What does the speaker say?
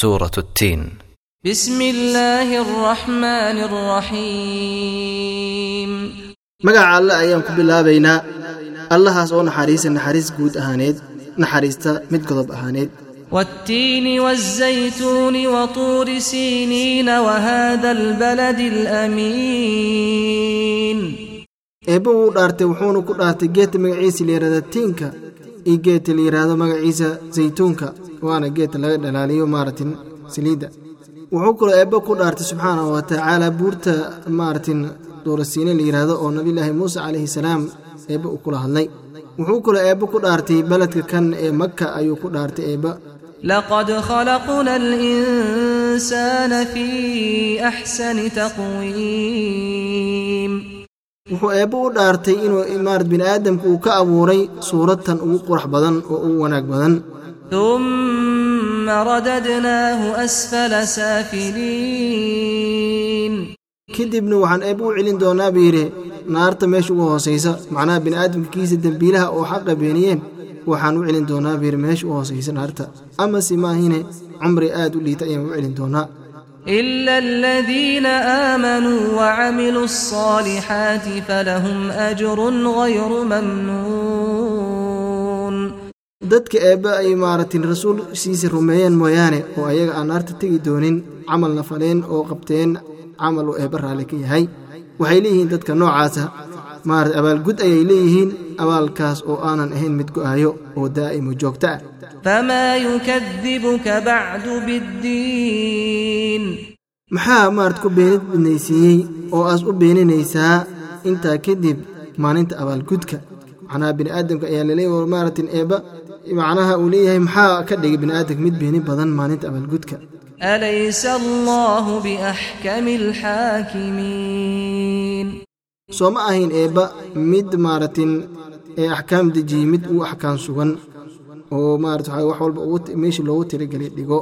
سورة التين بسم الله الرحمن الرحيم magaca alle ayaan ku bilaabaynaa allahaas oo naxariisa naxariis guud ahaaneed naxariista mid godob ahaaneed والتين والزيتون وطور سينين وهذا البلد الأمين eebba wuu dhaartay wuxuuna ku dhaartay geedta magaciisa la yidhahda tiinka iyo geedta la yidhaahdo magaciisa saytuunka waana geedka laga dhalaaliyo maaratin saliidda. Wuxuu kaloo eebbe ku dhaartay subxaanahu watacaala buurta maaratin doorasiine la yidhaahdo oo nabilaahi muuse calayhi salaam eebbe u kula hadlay. Wuxuu kaloo eebbe ku dhaartay beledka kan ee makka ayuu ku dhaartay eebbe. Laqad khalaqna alinsaana fii axsani taqwiim. Wuxuu eebbe u dhaartay inuu imaar bini aadamka uu ka abuuray suuratan ugu qurax badan oo ugu wanaag badan. ثم رددناه أسفل سافلين kadibna waxaan eebba u celin doonaa buu yidhi naarta meesha ugu hoosaysa macnaha bini aadamka kiisa dembiilaha oo xaqa beeniyeen waxaan u celin doonaa buu yidhi meesha u hoosaysa naarta amase maahine cumri aad u liita ayaan u celin doonaa إلا الذين آمنوا وعملوا الصالحات فلهم أجر غير ممنون dadka eebbe ay maaratin rasuul siisa rumeeyeen mooyaane oo ayaga aan naarta tegi doonin camalna faleen oo qabteen camal uu eebbe raalli ka yahay. Waxay leeyihiin dadka noocaasa maarata abaalgud ayay leeyihiin abaalkaas oo aanan ahayn mid go'aayo oo daa'imo joogta ah. Famaa yukadibuka bacdu biddiin. Maxaa maarad ku beenid bidnaysiiyey oo aas u beeninaysaa intaa kadib maalinta abaalgudka macnaha bini aadamka ayaa laleeya maaratin eebba macnaha uu leeyahay maxaa ka dhigay bini aadam mid beeni badan maalinta abaalgudka soo ma ahayn eebba mid maaratin ee axkaam dejiyey mid uu axkaam sugan oo maarata wax walba meeshii loogu tiragelay dhigo.